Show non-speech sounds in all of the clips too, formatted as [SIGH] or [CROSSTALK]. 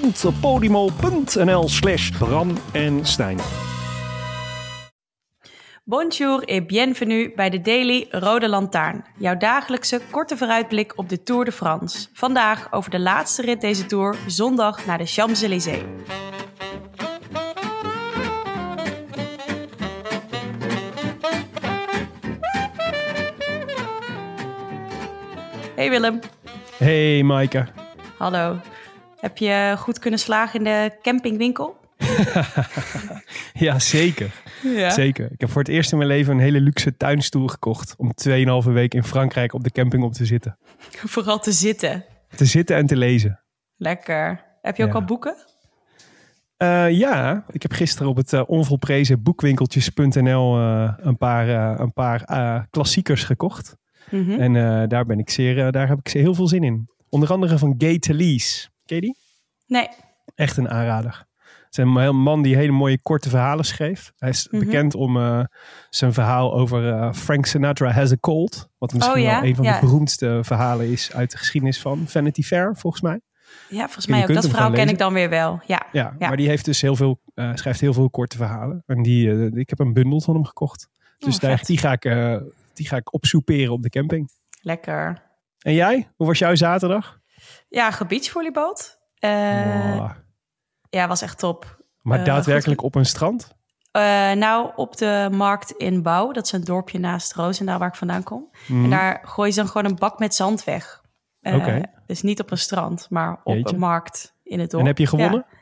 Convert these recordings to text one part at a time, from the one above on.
www.podimo.nl slash Bram en Stijn. Bonjour et bienvenue bij de Daily Rode Lantaarn. Jouw dagelijkse korte vooruitblik op de Tour de France. Vandaag over de laatste rit deze Tour, zondag naar de Champs-Élysées. Hey Willem. Hey Maaike. Hallo. Heb je goed kunnen slagen in de campingwinkel? [LAUGHS] ja, zeker. Ja. Zeker. Ik heb voor het eerst in mijn leven een hele luxe tuinstoel gekocht. Om 2,5 week in Frankrijk op de camping op te zitten. [LAUGHS] Vooral te zitten. Te zitten en te lezen. Lekker. Heb je ook Ja. al boeken? Eh, ja, ik heb gisteren op het eh, onvolprezen boekwinkeltjes.nl eh, een paar, een paar klassiekers gekocht. Mhm. En daar, ben ik zeer, daar heb ik zeer heel veel zin in. Onder andere van Gay Talese. Ken je die? Nee. Echt een aanrader. Het is een man die hele mooie korte verhalen schreef. Hij is Mhm. bekend om eh, zijn verhaal over eh, Frank Sinatra Has a Cold. Wat misschien Oh ja? wel een van Ja. de beroemdste verhalen is uit de geschiedenis van Vanity Fair, volgens mij. Ja, volgens mij ook. Dat verhaal ken ik dan weer wel. Ja. Ja, Ja. maar die heeft dus heel veel, eh, schrijft heel veel korte verhalen. En die, ik heb een bundel van hem gekocht. Dus Oh, daar, die, ga ik, die ga ik opsoeperen op de camping. Lekker. En jij? Hoe was jouw zaterdag? Ja, gebeachvolleyboot. Eh Wow. Ja, was echt top. Maar eh, daadwerkelijk goed. op een strand? Eh, nou, op de markt in Bouw. Dat is een dorpje naast Roosendaal waar ik vandaan kom. Mhm. En daar gooien ze dan gewoon een bak met zand weg. Oké. Dus niet op een strand, maar op Jeetje. een markt in het dorp. En heb je gewonnen? Ja.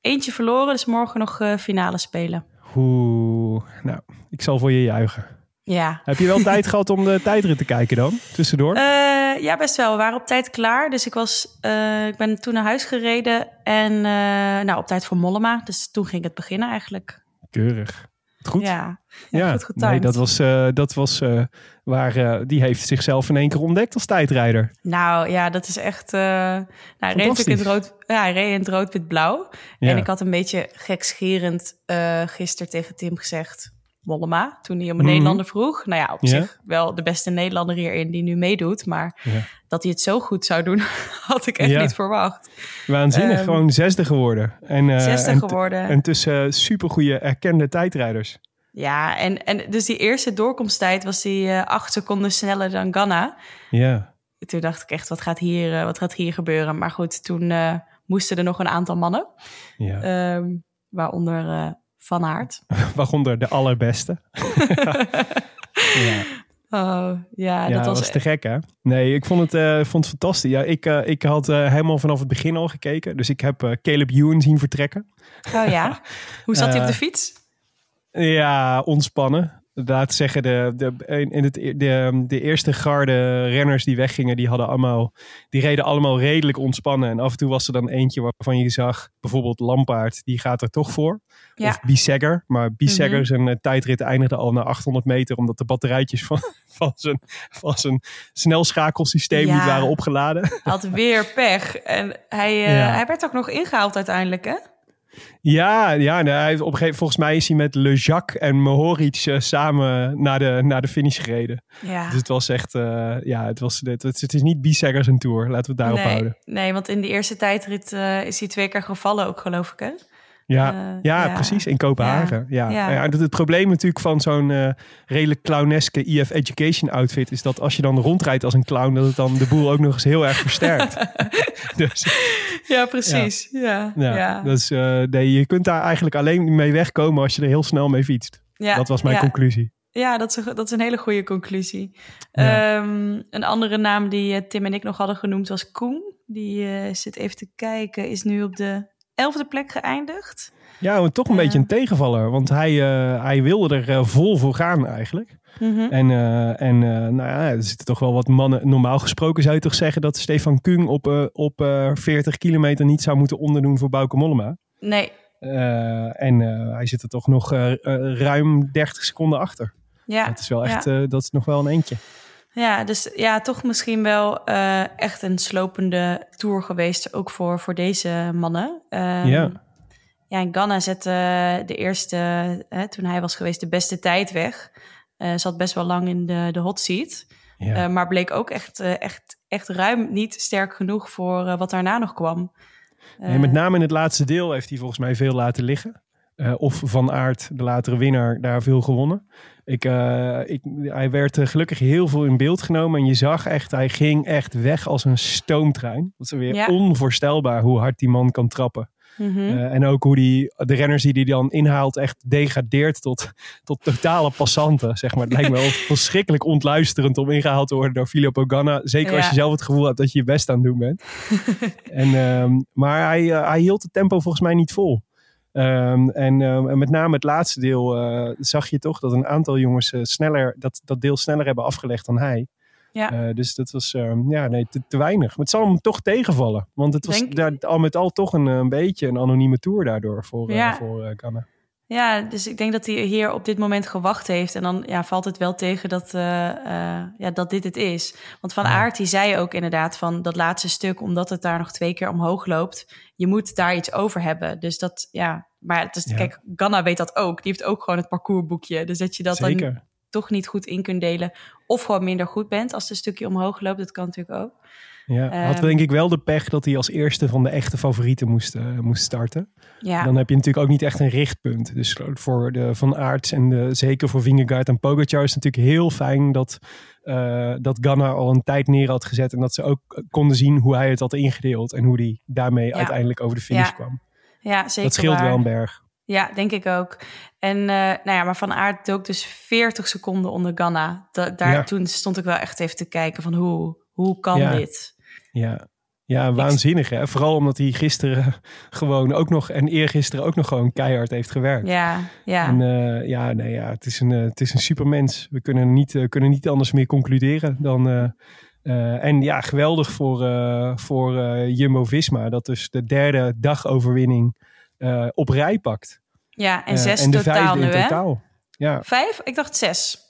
Eentje verloren, dus morgen nog finale spelen. Oeh, nou, ik zal voor je juichen. Ja. Heb je wel [LAUGHS] tijd gehad om de tijdrit te kijken dan? Tussendoor? Eh, ja, best wel. We waren op tijd klaar. Dus ik, was, eh, ik ben toen naar huis gereden. En eh, nou, op tijd voor Mollema. Dus toen ging het beginnen eigenlijk. Keurig. Goed. Ja, ja, goed getimed. nee, dat was, dat was waar die heeft zichzelf in één keer ontdekt als tijdrijder. Nou ja, dat is echt... nou, hij reed natuurlijk in het rood, ja, hij reed in het rood-wit-blauw. Ja. En ik had een beetje gekscherend gisteren tegen Tim gezegd... Mollema, toen hij om een Mhm. Nederlander vroeg. Nou ja, op zich wel de beste Nederlander hierin die nu meedoet. Maar dat hij het zo goed zou doen, [LAUGHS] had ik echt niet verwacht. Waanzinnig, Ehm, gewoon zesde geworden. En, eh, Zesde en geworden. En tussen supergoeie erkende tijdrijders. Ja, en, en dus die eerste doorkomsttijd was die eh, acht seconden sneller dan Ghana. Ja, Toen dacht ik echt, wat gaat hier, eh, wat gaat hier gebeuren? Maar goed, toen moesten er nog een aantal mannen. ja. Ehm, waaronder Van Aert. [LAUGHS] waaronder de allerbeste. [LAUGHS] ja, Oh, ja, ja dat was... te gek hè? Nee, ik vond het, eh, vond het fantastisch. Ja, ik, eh, ik had eh, helemaal vanaf het begin al gekeken. Dus ik heb Caleb Ewan zien vertrekken. Oh ja? [LAUGHS] Hoe zat hij op de fiets? Ja, ontspannen. Laat zeggen, de, de, in het, e- de, de eerste garde renners die weggingen, die, hadden allemaal, die reden allemaal redelijk ontspannen. En af en toe was er dan eentje waarvan je zag, bijvoorbeeld Lampaard, die gaat er toch voor. Ja. Of Bissegger. Maar Bissegger Mhm. zijn eh, tijdrit eindigde al na 800 meter, omdat de batterijtjes van, [LAUGHS] van, zijn, van zijn snelschakelsysteem Ja. niet waren opgeladen. Had weer pech. En hij, eh, hij werd ook nog ingehaald uiteindelijk, hè? Ja, ja hij heeft op een gegeven, volgens mij is hij met Le Jacques en Mohoric eh, samen naar de, naar de finish gereden. Ja. Dus het was echt, eh, ja, het, was, het, het, is niet Bisseggers een tour. Laten we het daarop nee, houden. nee, want in de eerste tijdrit eh, is hij twee keer gevallen ook, geloof ik, hè? Ja, Eh, ja, ja. precies. In Kopenhagen. Ja. Ja. Ja. het probleem natuurlijk van zo'n eh, redelijk clowneske EF Education outfit is dat als je dan rondrijdt als een clown, dat het dan de boel ook nog eens heel erg versterkt. [LAUGHS] dus Ja, precies. Ja, ja. Dus, eh, nee, je kunt daar eigenlijk alleen mee wegkomen als je er heel snel mee fietst. Ja, dat was mijn conclusie. Ja, dat is, een, dat is een hele goede conclusie. Ehm, een andere naam die Tim en ik nog hadden genoemd was Koen. Die zit even te kijken, is nu op de elfde plek geëindigd. Ja, maar toch een Ja. beetje een tegenvaller. Want hij, eh, hij wilde er eh, vol voor gaan eigenlijk. Mhm. En, eh, en eh, nou ja, er zitten toch wel wat mannen. Normaal gesproken zou je toch zeggen dat Stefan Kung op, eh, op eh 40 kilometer niet zou moeten onderdoen voor Bauke Mollema. Nee, Eh, en eh, hij zit er toch nog eh, eh, ruim 30 seconden achter. ja. Dat is wel echt, eh, dat is nog wel een eentje. Ja, dus ja, toch misschien wel eh, echt een slopende tour geweest, ook voor, voor deze mannen. Ehm, Ja. Ja, en Ganna zette eh, de eerste, hè, toen hij was geweest, de beste tijd weg. Eh, zat best wel lang in de, de hot seat. Ja. Maar bleek ook echt, echt, echt ruim niet sterk genoeg voor wat daarna nog kwam. Nee, met name in het laatste deel heeft hij volgens mij veel laten liggen. Eh, of Van Aert, de latere winnaar, daar veel gewonnen. Ik, eh, ik, hij werd eh, gelukkig heel veel in beeld genomen. En je zag echt, hij ging echt weg als een stoomtrein. Dat is weer Ja. onvoorstelbaar hoe hard die man kan trappen. mhm. En ook hoe die, de renners die hij dan inhaalt echt degradeert tot, tot totale passanten. Zeg maar. Het lijkt me wel [LAUGHS] verschrikkelijk ontluisterend om ingehaald te worden door Filippo Ganna. Zeker als je zelf het gevoel hebt dat je je best aan het doen bent. [LAUGHS] en, ehm, maar hij, hij hield het tempo volgens mij niet vol. Ehm, en, ehm, en met name het laatste deel eh, zag je toch dat een aantal jongens eh, sneller, dat, dat deel sneller hebben afgelegd dan hij. Ja. Eh, dus dat was ehm, ja, nee, te, te weinig. Maar het zal hem toch tegenvallen. Want het was Denk- daar, al met al toch een, een beetje een anonieme tour daardoor voor, Ja. voor. Ja, dus ik denk dat hij hier op dit moment gewacht heeft. En dan ja, valt het wel tegen dat, eh, eh, ja, dat dit het is. Want Van. Aert die zei ook inderdaad van dat laatste stuk... omdat het daar nog twee keer omhoog loopt... je moet daar iets over hebben. Dus dat, ja... Maar het is, Ja. kijk, Ganna weet dat ook. Die heeft ook gewoon het parcoursboekje. Dus dat je dat dan toch niet goed in kunt delen... of gewoon minder goed bent als het een stukje omhoog loopt. Dat kan natuurlijk ook. Ja, had Ehm. denk ik wel de pech dat hij als eerste van de echte favorieten moest, eh, moest starten. Ja, Dan heb je natuurlijk ook niet echt een richtpunt. Dus voor de Van Aerts en de, zeker voor Vingegaard en Pogacar is het natuurlijk heel fijn dat, eh, dat Ganna al een tijd neer had gezet. En dat ze ook konden zien hoe hij het had ingedeeld. En hoe hij daarmee uiteindelijk over de finish Ja, kwam. ja zeker Dat scheelt waar. wel een berg. Ja, denk ik ook. En eh, nou ja, maar Van Aert dook dus 40 seconden onder Ganna. Da- daar, Ja. Toen stond ik wel echt even te kijken van hoe, hoe kan Ja. dit? Ja. Ja, waanzinnig hè. Vooral omdat hij gisteren [LAUGHS] gewoon ook nog en eergisteren ook nog gewoon keihard heeft gewerkt. Ja, ja. En eh, ja, nee, ja, het is een, eh, het is een supermens. We kunnen niet, eh, kunnen niet anders meer concluderen dan. en ja, geweldig voor, voor Jumbo Visma. Dat dus de derde dagoverwinning op rij pakt. ja, en zes en de totaal vijfde nu, in hè? totaal. Ja. Vijf? Ik dacht zes.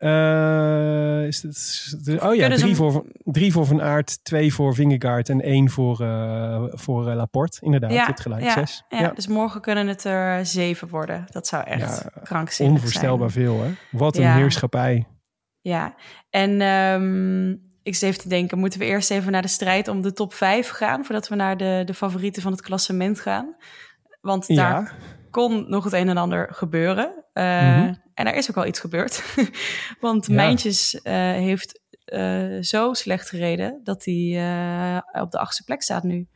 Eh, is het- oh ja, drie hem- voor, drie voor Van Aert, twee voor Vingegaard en één voor, eh, voor eh, Laporte. Inderdaad, Ja, het gelijk ja, zes. Ja, dus morgen kunnen het er zeven worden. Dat zou echt krankzinnig onvoorstelbaar zijn. veel hè. Wat een heerschappij. Ja, en ehm, ik zit even te denken, moeten we eerst even naar de strijd om de top vijf gaan... voordat we naar de, de favorieten van het klassement gaan? Want daar kon nog het een en ander gebeuren. Eh, Mhm. En er is ook al iets gebeurd. [LAUGHS] Want Ja. Mijntjes eh, heeft eh, zo slecht gereden... dat hij eh, op de achtste plek staat nu.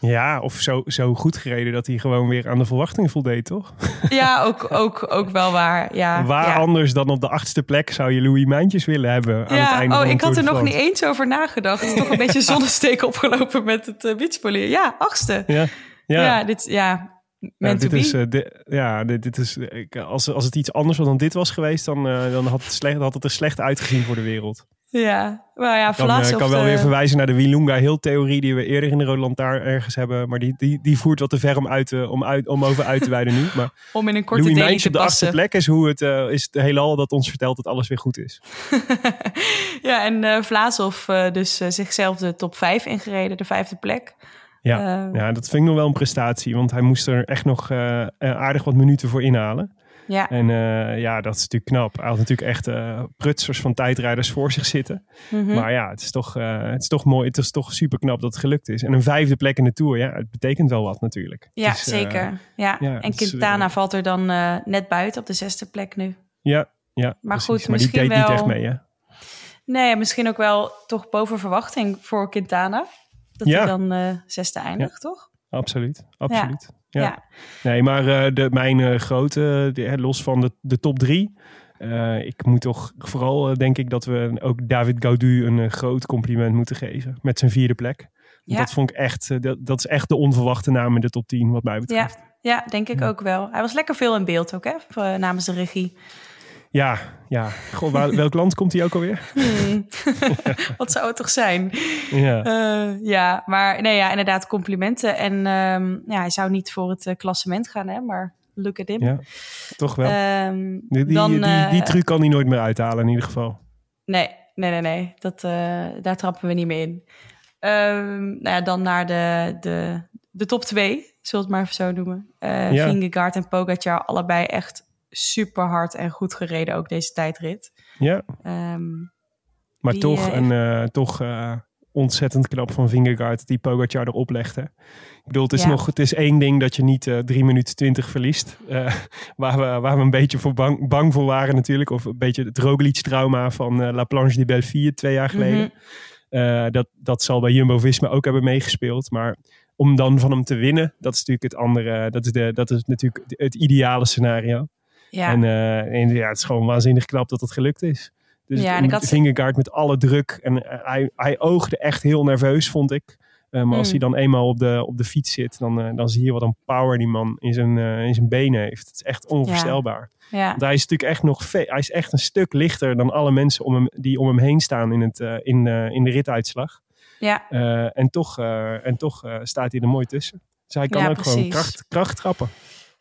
Ja, of zo, zo goed gereden dat hij gewoon weer aan de verwachting voldeed, toch? [LAUGHS] Ja, ook, ook, ook wel waar. Ja, Waar ja. anders dan op de achtste plek zou je Louis Mijntjes willen hebben aan het Ja, einde oh, van ik had er nog niet eens over nagedacht. Toch een [LAUGHS] beetje zonnesteek opgelopen met het uh, beachvolley. Ja, achtste. Ja, Ja, ja. dit, ja, Ja, meant dit is, eh, ja, dit, dit is, ik, als, als het iets anders was dan dit was geweest, dan, eh, dan had, het slecht, had het er slecht uitgezien voor de wereld. ja, maar ja, Ik kan, eh, kan wel eh, weer verwijzen naar de Wilunga heel theorie die we eerder in de Rode ergens hebben. Maar die, die, die voert wat te ver om, uit, om, uit, om over uit te wijden nu. Maar [LAUGHS] om in een korte Louis te op de achtste plek is hoe het, eh, is het heelal dat ons vertelt dat alles weer goed is. [LAUGHS] ja, en eh eh, dus eh, zichzelf de top 5 ingereden, de vijfde plek. Ja. Eh, Ja, dat vind ik nog wel een prestatie. Want hij moest er echt nog eh, eh, aardig wat minuten voor inhalen. Ja. En eh, ja, dat is natuurlijk knap. Hij had natuurlijk echt prutsers van tijdrijders voor zich zitten. Mhm. Maar ja, het is, toch, het is toch mooi. Het is toch super knap dat het gelukt is. En een vijfde plek in de Tour, ja, het betekent wel wat natuurlijk. ja, eh, zeker. Ja. ja, en is, Quintana valt er dan net buiten op de zesde plek nu. ja, ja, Maar precies. goed, maar die deed niet wel- echt mee, hè? Nee, misschien ook wel toch boven verwachting voor Quintana. Dat Ja. hij dan eh, zesde eindigt, toch? Absoluut, absoluut. Ja. Ja. Nee, maar eh, de, mijn eh, grote, de, los van de, de top drie. ik moet toch vooral, denk ik, dat we ook David Gaudu een groot compliment moeten geven. Met zijn vierde plek. Ja. Dat vond ik echt, dat, dat is echt de onverwachte naam in de top 10, wat mij betreft. Ja, denk ik Ja. ook wel. Hij was lekker veel in beeld ook, hè? Namens de regie. Ja, ja. Goh, waar- welk land komt hij ook alweer? Hmm. [LAUGHS] Wat zou het toch zijn? Ja, Eh, ja, maar nee, ja, inderdaad complimenten. En ehm, ja, hij zou niet voor het eh, klassement gaan, hè? Maar look at him. ja toch wel. Ehm, die, die, dan, die, die eh, truc kan hij nooit meer uithalen in ieder geval. Nee, nee, nee, nee. Dat, daar trappen we niet meer in. Ehm, nou ja, dan naar de, de, de top twee, zullen we het maar even zo noemen. Ja. Vingegaard en Pogacar, allebei echt super hard en goed gereden, ook deze tijdrit. Ja, Ehm, maar Die, toch, eh, een, eh, toch eh, ontzettend knap van Vingegaard die Pogacar erop legde. Ik bedoel, het is, Ja. nog, het is één ding dat je niet eh 3 minuten 20 verliest. [LAUGHS] waar, we, waar we een beetje voor bang, bang voor waren natuurlijk. Of een beetje het Roglic-trauma van La Planche de Belleville twee jaar geleden. mhm. Eh, dat, dat zal bij Jumbo-Visma ook hebben meegespeeld. Maar om dan van hem te winnen, dat is natuurlijk het andere. Dat is, de, dat is natuurlijk het ideale scenario. Ja, En, eh, en ja, het is gewoon waanzinnig knap dat het gelukt is. Dus Ja, en ik had- Vingegaard met alle druk. En eh, hij, hij oogde echt heel nerveus, vond ik. Eh, maar als Mm. hij dan eenmaal op de, op de fiets zit, dan, dan zie je wat een power die man in zijn, in zijn benen heeft. Het is echt onvoorstelbaar. ja. Want hij is natuurlijk echt nog hij is echt een stuk lichter dan alle mensen om hem, die om hem heen staan in, het, in, in de rituitslag. ja. En toch, en toch staat hij er mooi tussen. Dus hij kan Ja, ook gewoon kracht, kracht trappen.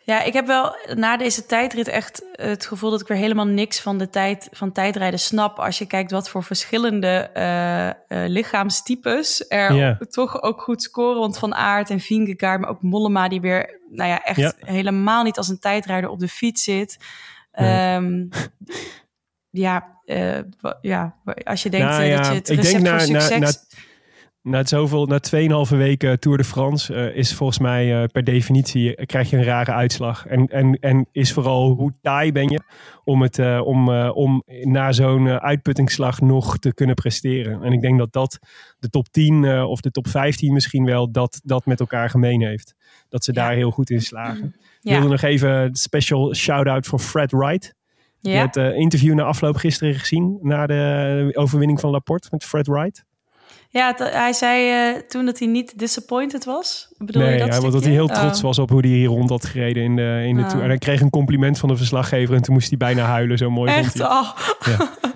Ja, ik heb wel na deze tijdrit echt het gevoel dat ik weer helemaal niks van de tijd van tijdrijden snap. Als je kijkt wat voor verschillende eh, eh, lichaamstypes er toch ook goed scoren. Want Van Aert en Vingegaard, maar ook Mollema die weer, nou ja, echt Ja. helemaal niet als een tijdrijder op de fiets zit. Nee. Ehm, ja, eh, ja, als je denkt Nou eh, ja, dat je het ik denk recept voor na- succes... na- Na het zoveel, na 2,5 weken Tour de France eh, is volgens mij eh, per definitie eh, krijg je een rare uitslag. En, en, en is vooral hoe taai ben je om, het, om, om na zo'n uitputtingsslag nog te kunnen presteren. En ik denk dat dat de top 10 eh, of de top 15 misschien wel dat, dat met elkaar gemeen heeft. Dat ze Ja. daar heel goed in slagen. Ik wilde nog even een special shout-out voor Fred Wright. Je ja. hebt het interview na afloop gisteren gezien. Na de overwinning van Laporte met Fred Wright. Ja hij zei eh, toen dat hij niet disappointed was. Bedoel je nee, dat hij, want dat hij heel trots Oh. was op hoe hij hier rond had gereden in de, in de. Tour. En hij kreeg een compliment van de verslaggever en toen moest hij bijna huilen. Zo mooi Echt? Oh.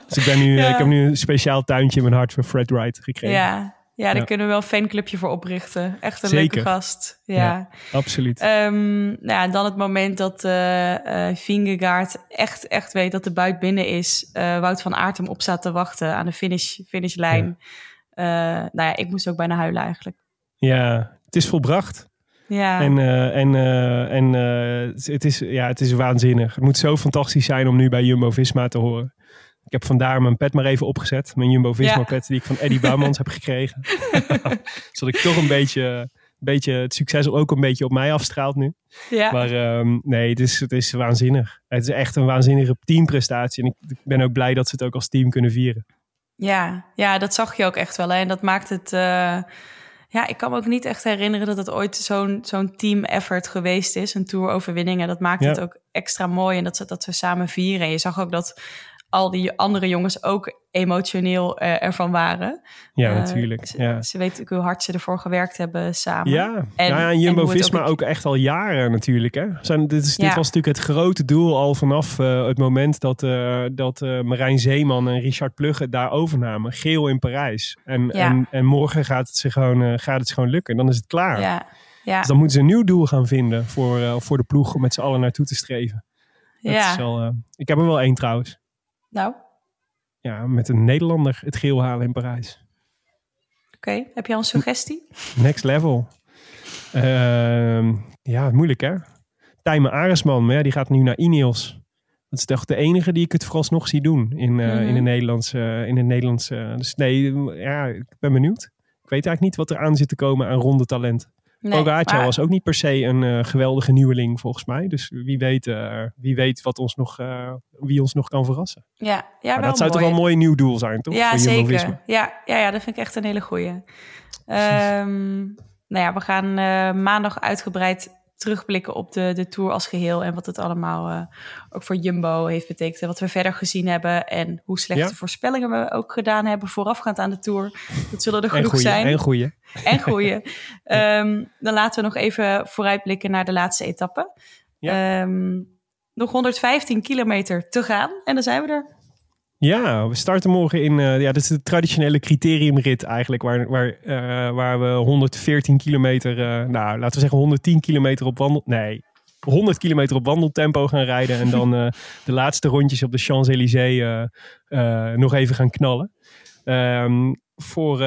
Dus ik, ben nu, [LAUGHS] Ja. ik heb nu een speciaal tuintje in mijn hart voor Fred Wright gekregen. Ja, ja daar Ja. kunnen we wel een fanclubje voor oprichten. Echt een Zeker. leuke gast. Ja. Ja. Absoluut. Ehm, nou ja, dan het moment dat eh eh Vingegaard echt, echt weet dat de buit binnen is. eh, Wout van Aert hem op staat te wachten aan de finish, finishlijn. Eh, nou ja, ik moest ook bijna huilen eigenlijk. Ja, het is volbracht. Ja, En, eh, en, eh, en het, is, ja, het is waanzinnig. Het moet zo fantastisch zijn om nu bij Jumbo-Visma te horen. Ik heb vandaar mijn pet maar even opgezet. Mijn Jumbo-Visma Ja. pet die ik van Eddie Bouwmans heb gekregen. [LAUGHS] Zodat ik toch een beetje, beetje het succes ook een beetje op mij afstraalt nu. ja. Maar ehm, nee, het is, het is waanzinnig. Het is echt een waanzinnige teamprestatie. En ik, ik ben ook blij dat ze het ook als team kunnen vieren. Ja, ja, dat zag je ook echt wel. Hè? En dat maakt het. eh, ja, ik kan me ook niet echt herinneren dat het ooit zo'n zo'n team effort geweest is. Een tour-overwinning. En dat maakt Ja. het ook extra mooi. En dat ze dat ze samen vieren. En je zag ook dat al die andere jongens ook emotioneel eh, ervan waren. Ja, Eh, natuurlijk. Ze, Ja. ze weten ook hoe hard ze ervoor gewerkt hebben samen. Ja, En- ja, en en Jumbo-Visma ook, ook- echt al jaren natuurlijk. Hè? Zijn, dit, is, dit was natuurlijk het grote doel al vanaf eh, het moment dat, dat Marijn Zeeman en Richard Plugge daar overnamen. Geel in Parijs. En, Ja. en, en morgen gaat het, ze gewoon, gaat het ze gewoon lukken. Dan is het klaar. Ja, ja, Dus dan moeten ze een nieuw doel gaan vinden voor, voor de ploeg om met z'n allen naartoe te streven. Dat ja. is wel, ik heb er wel één trouwens. Nou, Ja, met een Nederlander het geel halen in Parijs. oké. Heb je al een suggestie? Next level. Ehm, ja, moeilijk hè. Tijmen Aresman, maar ja, die gaat nu naar Ineos. Dat is toch de enige die ik het vooralsnog zie doen in, Mhm. in de Nederlandse. in de Nederlandse dus nee, ja, ik ben benieuwd. Ik weet eigenlijk niet wat er aan zit te komen aan ronde talent. Nee, Pogacar maar- was ook niet per se een eh, geweldige nieuweling volgens mij. Dus wie weet, eh, wie weet wat ons nog, eh, wie ons nog kan verrassen. Ja, ja maar wel dat zou toch wel een mooi nieuw doel zijn, toch? Ja, Voor zeker. Ja, ja, ja, dat vind ik echt een hele goeie. Ehm, nou ja, we gaan maandag uitgebreid terugblikken op de, de Tour als geheel... en wat het allemaal eh, ook voor Jumbo heeft betekend... en wat we verder gezien hebben... en hoe slechte Ja. voorspellingen we ook gedaan hebben... voorafgaand aan de Tour. Dat zullen er En genoeg goeie, zijn. en goeie. En goeie. [LAUGHS] Ehm, dan laten we nog even vooruitblikken naar de laatste etappe. Ehm, nog 115 kilometer te gaan en dan zijn we er. Ja, we starten morgen in. eh, ja, dit is de traditionele criteriumrit eigenlijk. Waar, waar, eh, waar we 114 kilometer. eh, nou, laten we zeggen 110 kilometer op wandel. Nee, 100 kilometer op wandeltempo gaan rijden. En dan [LAUGHS] de laatste rondjes op de Champs-Élysées nog even gaan knallen. Ehm, voor,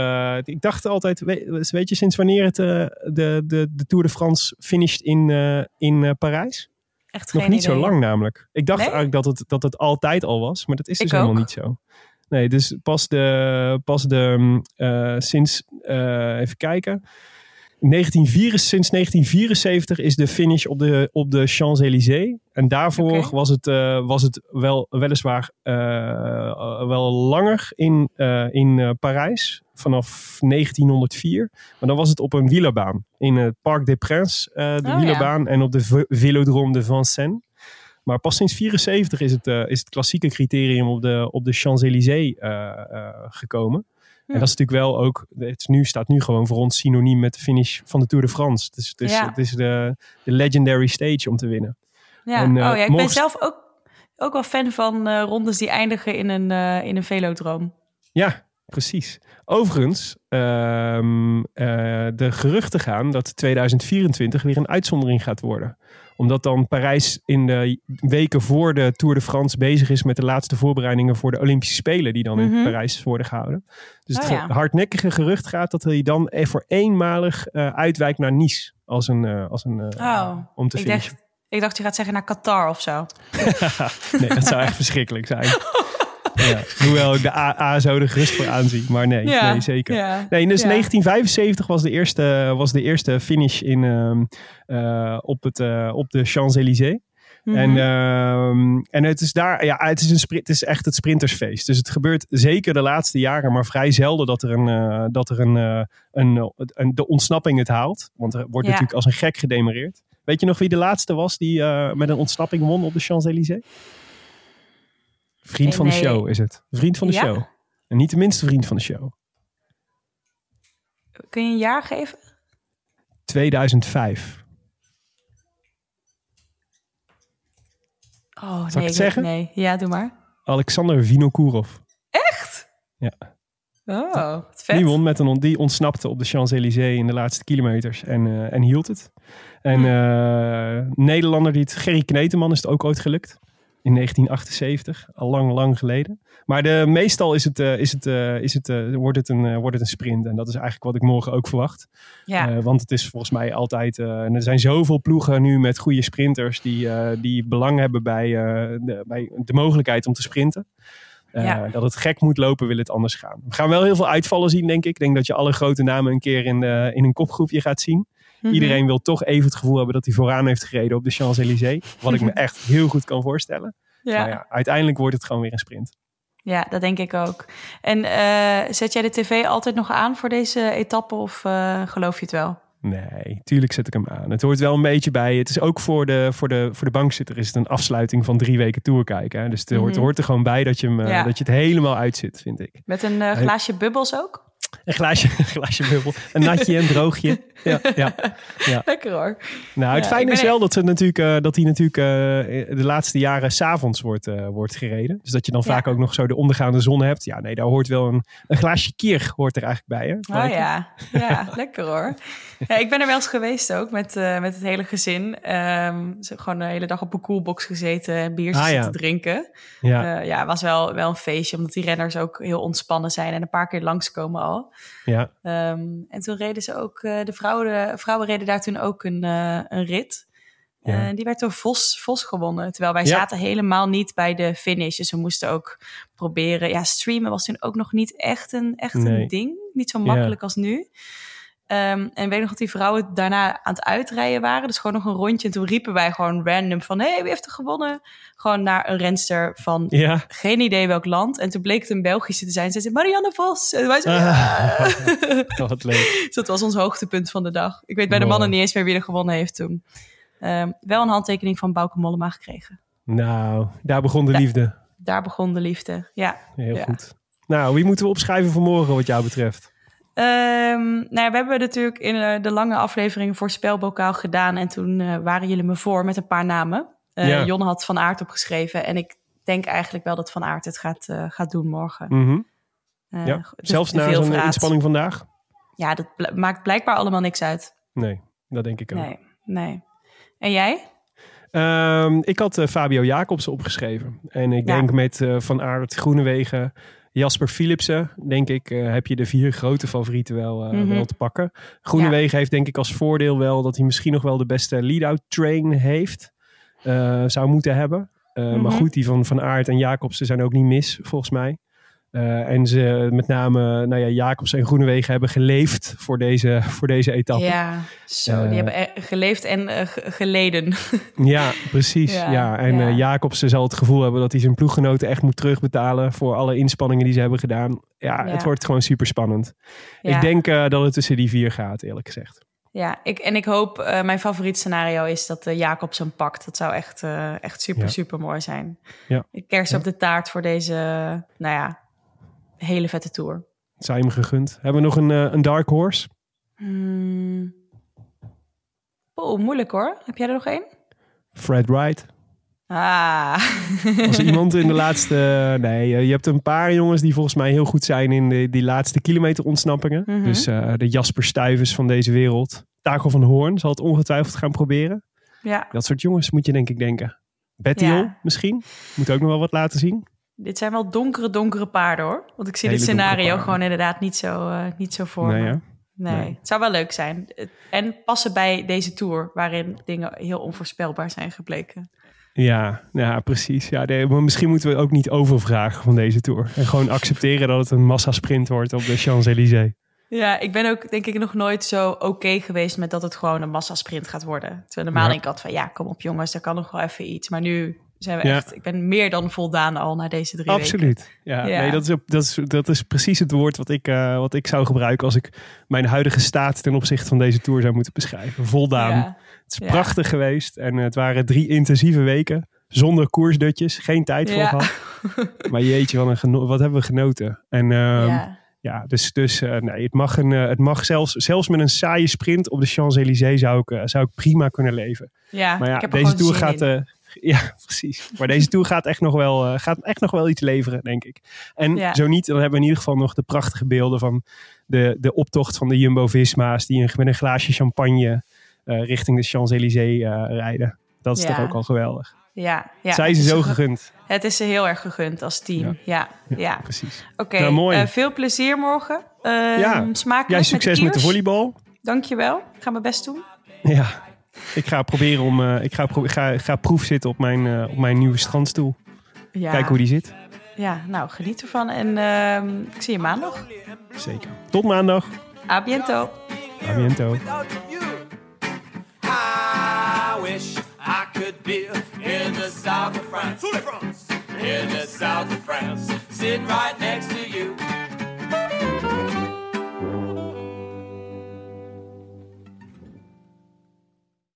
ik dacht altijd, weet, weet je sinds wanneer het, de, de, de Tour de France finisht in, in Parijs? Echt Nog niet zo lang namelijk. Ik dacht Nee? eigenlijk dat het, dat het altijd al was, maar dat is dus Ik helemaal ook. niet zo. Nee, dus pas de, pas de mm, eh, sinds, eh, even kijken. 1904, sinds 1974 is de finish op de, op de Champs-Élysées. En daarvoor was het, eh, was het wel, weliswaar eh, eh, wel langer in, in Parijs. Vanaf 1904. Maar dan was het op een wielerbaan. In het Parc des Princes, de Oh, wielerbaan. En op de Vélodrome de Vincennes. Maar pas sinds 74 is het, is het klassieke criterium op de, op de Champs-Élysées gekomen. En dat is natuurlijk wel ook, het is nu, staat nu gewoon voor ons synoniem met de finish van de Tour de France. Het is, het is, Ja. het is de, de legendary stage om te winnen. Ja. En, eh, oh, ja, ik ben zelf ook, ook wel fan van eh, rondes die eindigen in een, eh, in een velodroom. Ja, precies. Overigens, ehm, eh, de geruchten gaan dat 2024 weer een uitzondering gaat worden. Omdat dan Parijs in de weken voor de Tour de France bezig is met de laatste voorbereidingen voor de Olympische Spelen die dan Mhm. in Parijs worden gehouden. Dus het Oh ja. hardnekkige gerucht gaat dat hij dan e- voor eenmalig eh, uitwijkt naar Nice als een, eh, als een eh, Oh, om te ik finishen. dacht, ik dacht je gaat zeggen naar Qatar of zo. [LAUGHS] nee, dat zou echt verschrikkelijk zijn. [LAUGHS] Ja, hoewel ik de AA zo er gerust voor aanzie. Maar nee, Ja, nee zeker. ja, Nee, dus ja. 1975 was de eerste, was de eerste finish in, ehm, eh, op, het, eh, op de Champs-Élysées. Mhm. En, ehm, en het is daar, ja, het is, een sprint, het is echt het sprintersfeest. Dus het gebeurt zeker de laatste jaren, maar vrij zelden dat er een, eh, dat er een, een, een, de ontsnapping het haalt. Want er wordt natuurlijk als een gek gedemareerd. Weet je nog wie de laatste was die met een ontsnapping won op de Champs-Élysées? Vriend van de show is het. Vriend van de Ja? show. En niet de minste vriend van de show. Kun je een jaar geven? 2005. Oh, ik nee, het zeggen? Nee, ja, doe maar. Alexander Vinokourov. Oh, wat vet. Die won met een on- die ontsnapte op de Champs-Élysées in de laatste kilometers en, eh, en hield het. En Hm. eh, Nederlander die het Gerry Kneteman is het ook ooit gelukt. In 1978, al lang, lang geleden. Maar de, meestal is het, eh, is het, eh, is het, eh, wordt, het een, wordt het een sprint. En dat is eigenlijk wat ik morgen ook verwacht. Ja, want het is volgens mij altijd. en er zijn zoveel ploegen nu met goede sprinters die, die belang hebben bij, de, bij de mogelijkheid om te sprinten. Ja. Dat het gek moet lopen, wil het anders gaan. We gaan wel heel veel uitvallen zien, denk ik. Ik denk dat je alle grote namen een keer in, in een kopgroepje gaat zien. Mhm. Iedereen wil toch even het gevoel hebben dat hij vooraan heeft gereden op de Champs-Élysées. Wat ik me [LAUGHS] echt heel goed kan voorstellen. ja. Maar ja, uiteindelijk wordt het gewoon weer een sprint. Ja, dat denk ik ook. En eh, zet jij de tv altijd nog aan voor deze etappe of eh, geloof je het wel? Nee, tuurlijk zet ik hem aan. Het hoort wel een beetje bij. Het is ook voor de, voor de, voor de bankzitter is het een afsluiting van drie weken tour kijken. Hè? Dus het hoort, Mhm. hoort er gewoon bij dat je, hem, eh, Ja. dat je het helemaal uitzit, vind ik. Met een glaasje bubbels ook? Een glaasje, [LAUGHS] een glaasje bubbel, een natje, een droogje. Ja, ja. Lekker hoor. Nou, het Ja, fijne is wel dat, het natuurlijk, eh, dat hij natuurlijk eh, de laatste jaren s'avonds wordt, eh, wordt gereden. Dus dat je dan Ja. vaak ook nog zo de ondergaande zon hebt. Ja, nee, daar hoort wel een, een glaasje kier hoort er eigenlijk bij. Hè? Oh ja, ja [LAUGHS] lekker hoor. Ja, ik ben er wel eens geweest ook met, met het hele gezin. Ze gewoon de hele dag op een coolbox gezeten en biertjes Ah, ja. zitten drinken. Ja, ja, was wel, wel een feestje, omdat die renners ook heel ontspannen zijn en een paar keer langskomen al. Ja. Ehm, en toen reden ze ook, eh, de, vrouwen, vrouwen reden daar toen ook een, eh, een rit. Ja. Eh, die werd door Vos, Vos gewonnen. Terwijl wij Ja. zaten helemaal niet bij de finish. Dus we moesten ook proberen. Ja, streamen was toen ook nog niet echt een, echt Nee. een ding. Niet zo Ja. makkelijk als nu. Ehm, en weet nog dat die vrouwen daarna aan het uitrijden waren. Dus gewoon nog een rondje. En toen riepen wij gewoon random van... hé, hey, wie heeft er gewonnen? Gewoon naar een renster van Ja. geen idee welk land. En toen bleek het een Belgische te zijn. Ze zei Marianne Vos. En wij zo, Ah. [LAUGHS] ja. Wat leuk. Dus dat was ons hoogtepunt van de dag. Ik weet bij de mannen niet eens meer wie er gewonnen heeft toen. Ehm, wel een handtekening van Bauke Mollema gekregen. Nou, daar begon de liefde. Daar begon de liefde. Ja. Heel Ja. goed. Nou, wie moeten we opschrijven voor morgen wat jou betreft? Ehm, nou ja, we hebben natuurlijk in eh, de lange afleveringen voorspelbokaal gedaan. En toen eh, waren jullie me voor met een paar namen. Ja. Jon had Van Aert opgeschreven. En ik denk eigenlijk wel dat Van Aert het gaat, gaat doen morgen. Mhm. Ja. de- Zelfs na zo'n inspanning vandaag? Ja, dat bl- maakt blijkbaar allemaal niks uit. Nee, dat denk ik ook. Nee, nee. En jij? Ehm, ik had Fabio Jacobsen opgeschreven. En ik Ja. denk met Van Aert, Groenewegen, Jasper Philipsen, denk ik, eh, heb je de vier grote favorieten wel, eh, Mhm. wel te pakken. Groenewegen heeft denk ik als voordeel wel dat hij misschien nog wel de beste lead-out train heeft. eh, zou moeten hebben. Maar Mhm. goed, die van Van Aert en Jacobsen zijn ook niet mis, volgens mij. Eh, en ze met name, nou ja, Jacobsen en Groenewegen hebben geleefd voor deze, [LAUGHS] voor deze etappe. Ja, zo. Eh, die hebben e- geleefd en eh, ge- geleden. [LAUGHS] Ja, precies. Ja, Ja, En ja. eh, Jacobsen zal het gevoel hebben dat hij zijn ploeggenoten echt moet terugbetalen voor alle inspanningen die ze hebben gedaan. Ja, Ja. het wordt gewoon super spannend. Ik denk eh, dat het tussen die vier gaat, eerlijk gezegd. Ja, ik, en ik hoop, eh, mijn favoriet scenario is dat uh, Jacobs hem pakt. Dat zou echt, eh, echt super, Ja. super mooi zijn. Ja. Kers Ja. op de taart voor deze, nou ja, hele vette tour. Zou je hem gegund. Hebben we nog een, eh, een dark horse? Hmm. Oh, moeilijk hoor. Heb jij er nog één? Fred Wright. Ah. [LAUGHS] Als iemand in de laatste... Nee, eh, je hebt een paar jongens die volgens mij heel goed zijn in de, die laatste kilometer ontsnappingen. Mhm. Dus eh, de Jasper Stuyvers van deze wereld. Taco van Hoorn zal het ongetwijfeld gaan proberen. ja, Dat soort jongens moet je denk ik denken. Bettiol Ja. misschien. Moet ook nog wel wat laten zien. Dit zijn wel donkere, donkere paarden hoor. Want ik zie Hele dit scenario gewoon inderdaad niet zo, eh, niet zo voor Nee, me. Nee. Nee. het zou wel leuk zijn. En passen bij deze tour, waarin dingen heel onvoorspelbaar zijn gebleken. Ja, ja, precies. Ja, nee, maar misschien moeten we ook niet overvragen van deze tour. En gewoon accepteren dat het een massasprint wordt op de Champs-Élysées. Ja, ik ben ook denk ik nog nooit zo oké geweest met dat het gewoon een massasprint gaat worden. Terwijl normaal Ja. denk ik altijd van ja, kom op jongens, er kan nog wel even iets. Maar nu zijn we Ja. echt, ik ben meer dan voldaan al na deze drie weken. Absoluut. Ja, Ja. Nee, dat, is, dat, is, dat is precies het woord wat ik, eh, wat ik zou gebruiken als ik mijn huidige staat ten opzichte van deze tour zou moeten beschrijven. Voldaan. Ja, Het is prachtig geweest en het waren drie intensieve weken. Zonder koersdutjes, geen tijd voor gehad. [LAUGHS] Maar jeetje, wat, een wat hebben we genoten. En ehm, ja. Dus, dus eh, nee, het mag, een, eh, het mag zelfs, zelfs met een saaie sprint op de Champs-Élysées zou ik, zou ik prima kunnen leven. ja, Maar ja, deze tour gaat. [LAUGHS] ja, precies. Maar deze tour gaat echt nog wel, eh, gaat echt nog wel iets leveren, denk ik. En Ja. zo niet, dan hebben we in ieder geval nog de prachtige beelden van de, de optocht van de Jumbo-Visma's. Die met een glaasje champagne eh, richting de Champs-Élysées eh, rijden. Dat is Ja. toch ook al geweldig. ja, ja. Zij ze zo ge- gegund. Het is ze heel erg gegund als team. Ja, ja. Precies. Oké, Nou, mooi. eh, veel plezier morgen. Uh, Ja. Smakelijk Jij succes met de kiers. volleybal. Dankjewel. Ik ga mijn best doen. Ja, ik ga proberen om. eh, ik ga, pro- ga, ga proef zitten op mijn, eh, op mijn nieuwe strandstoel. Ja, Kijken hoe die zit. ja nou geniet ervan. En ehm, ik zie je maandag. Zeker. Tot maandag. A biento. A biento. I wish I could be in the south of France. In the south of France. Sitting right next to you.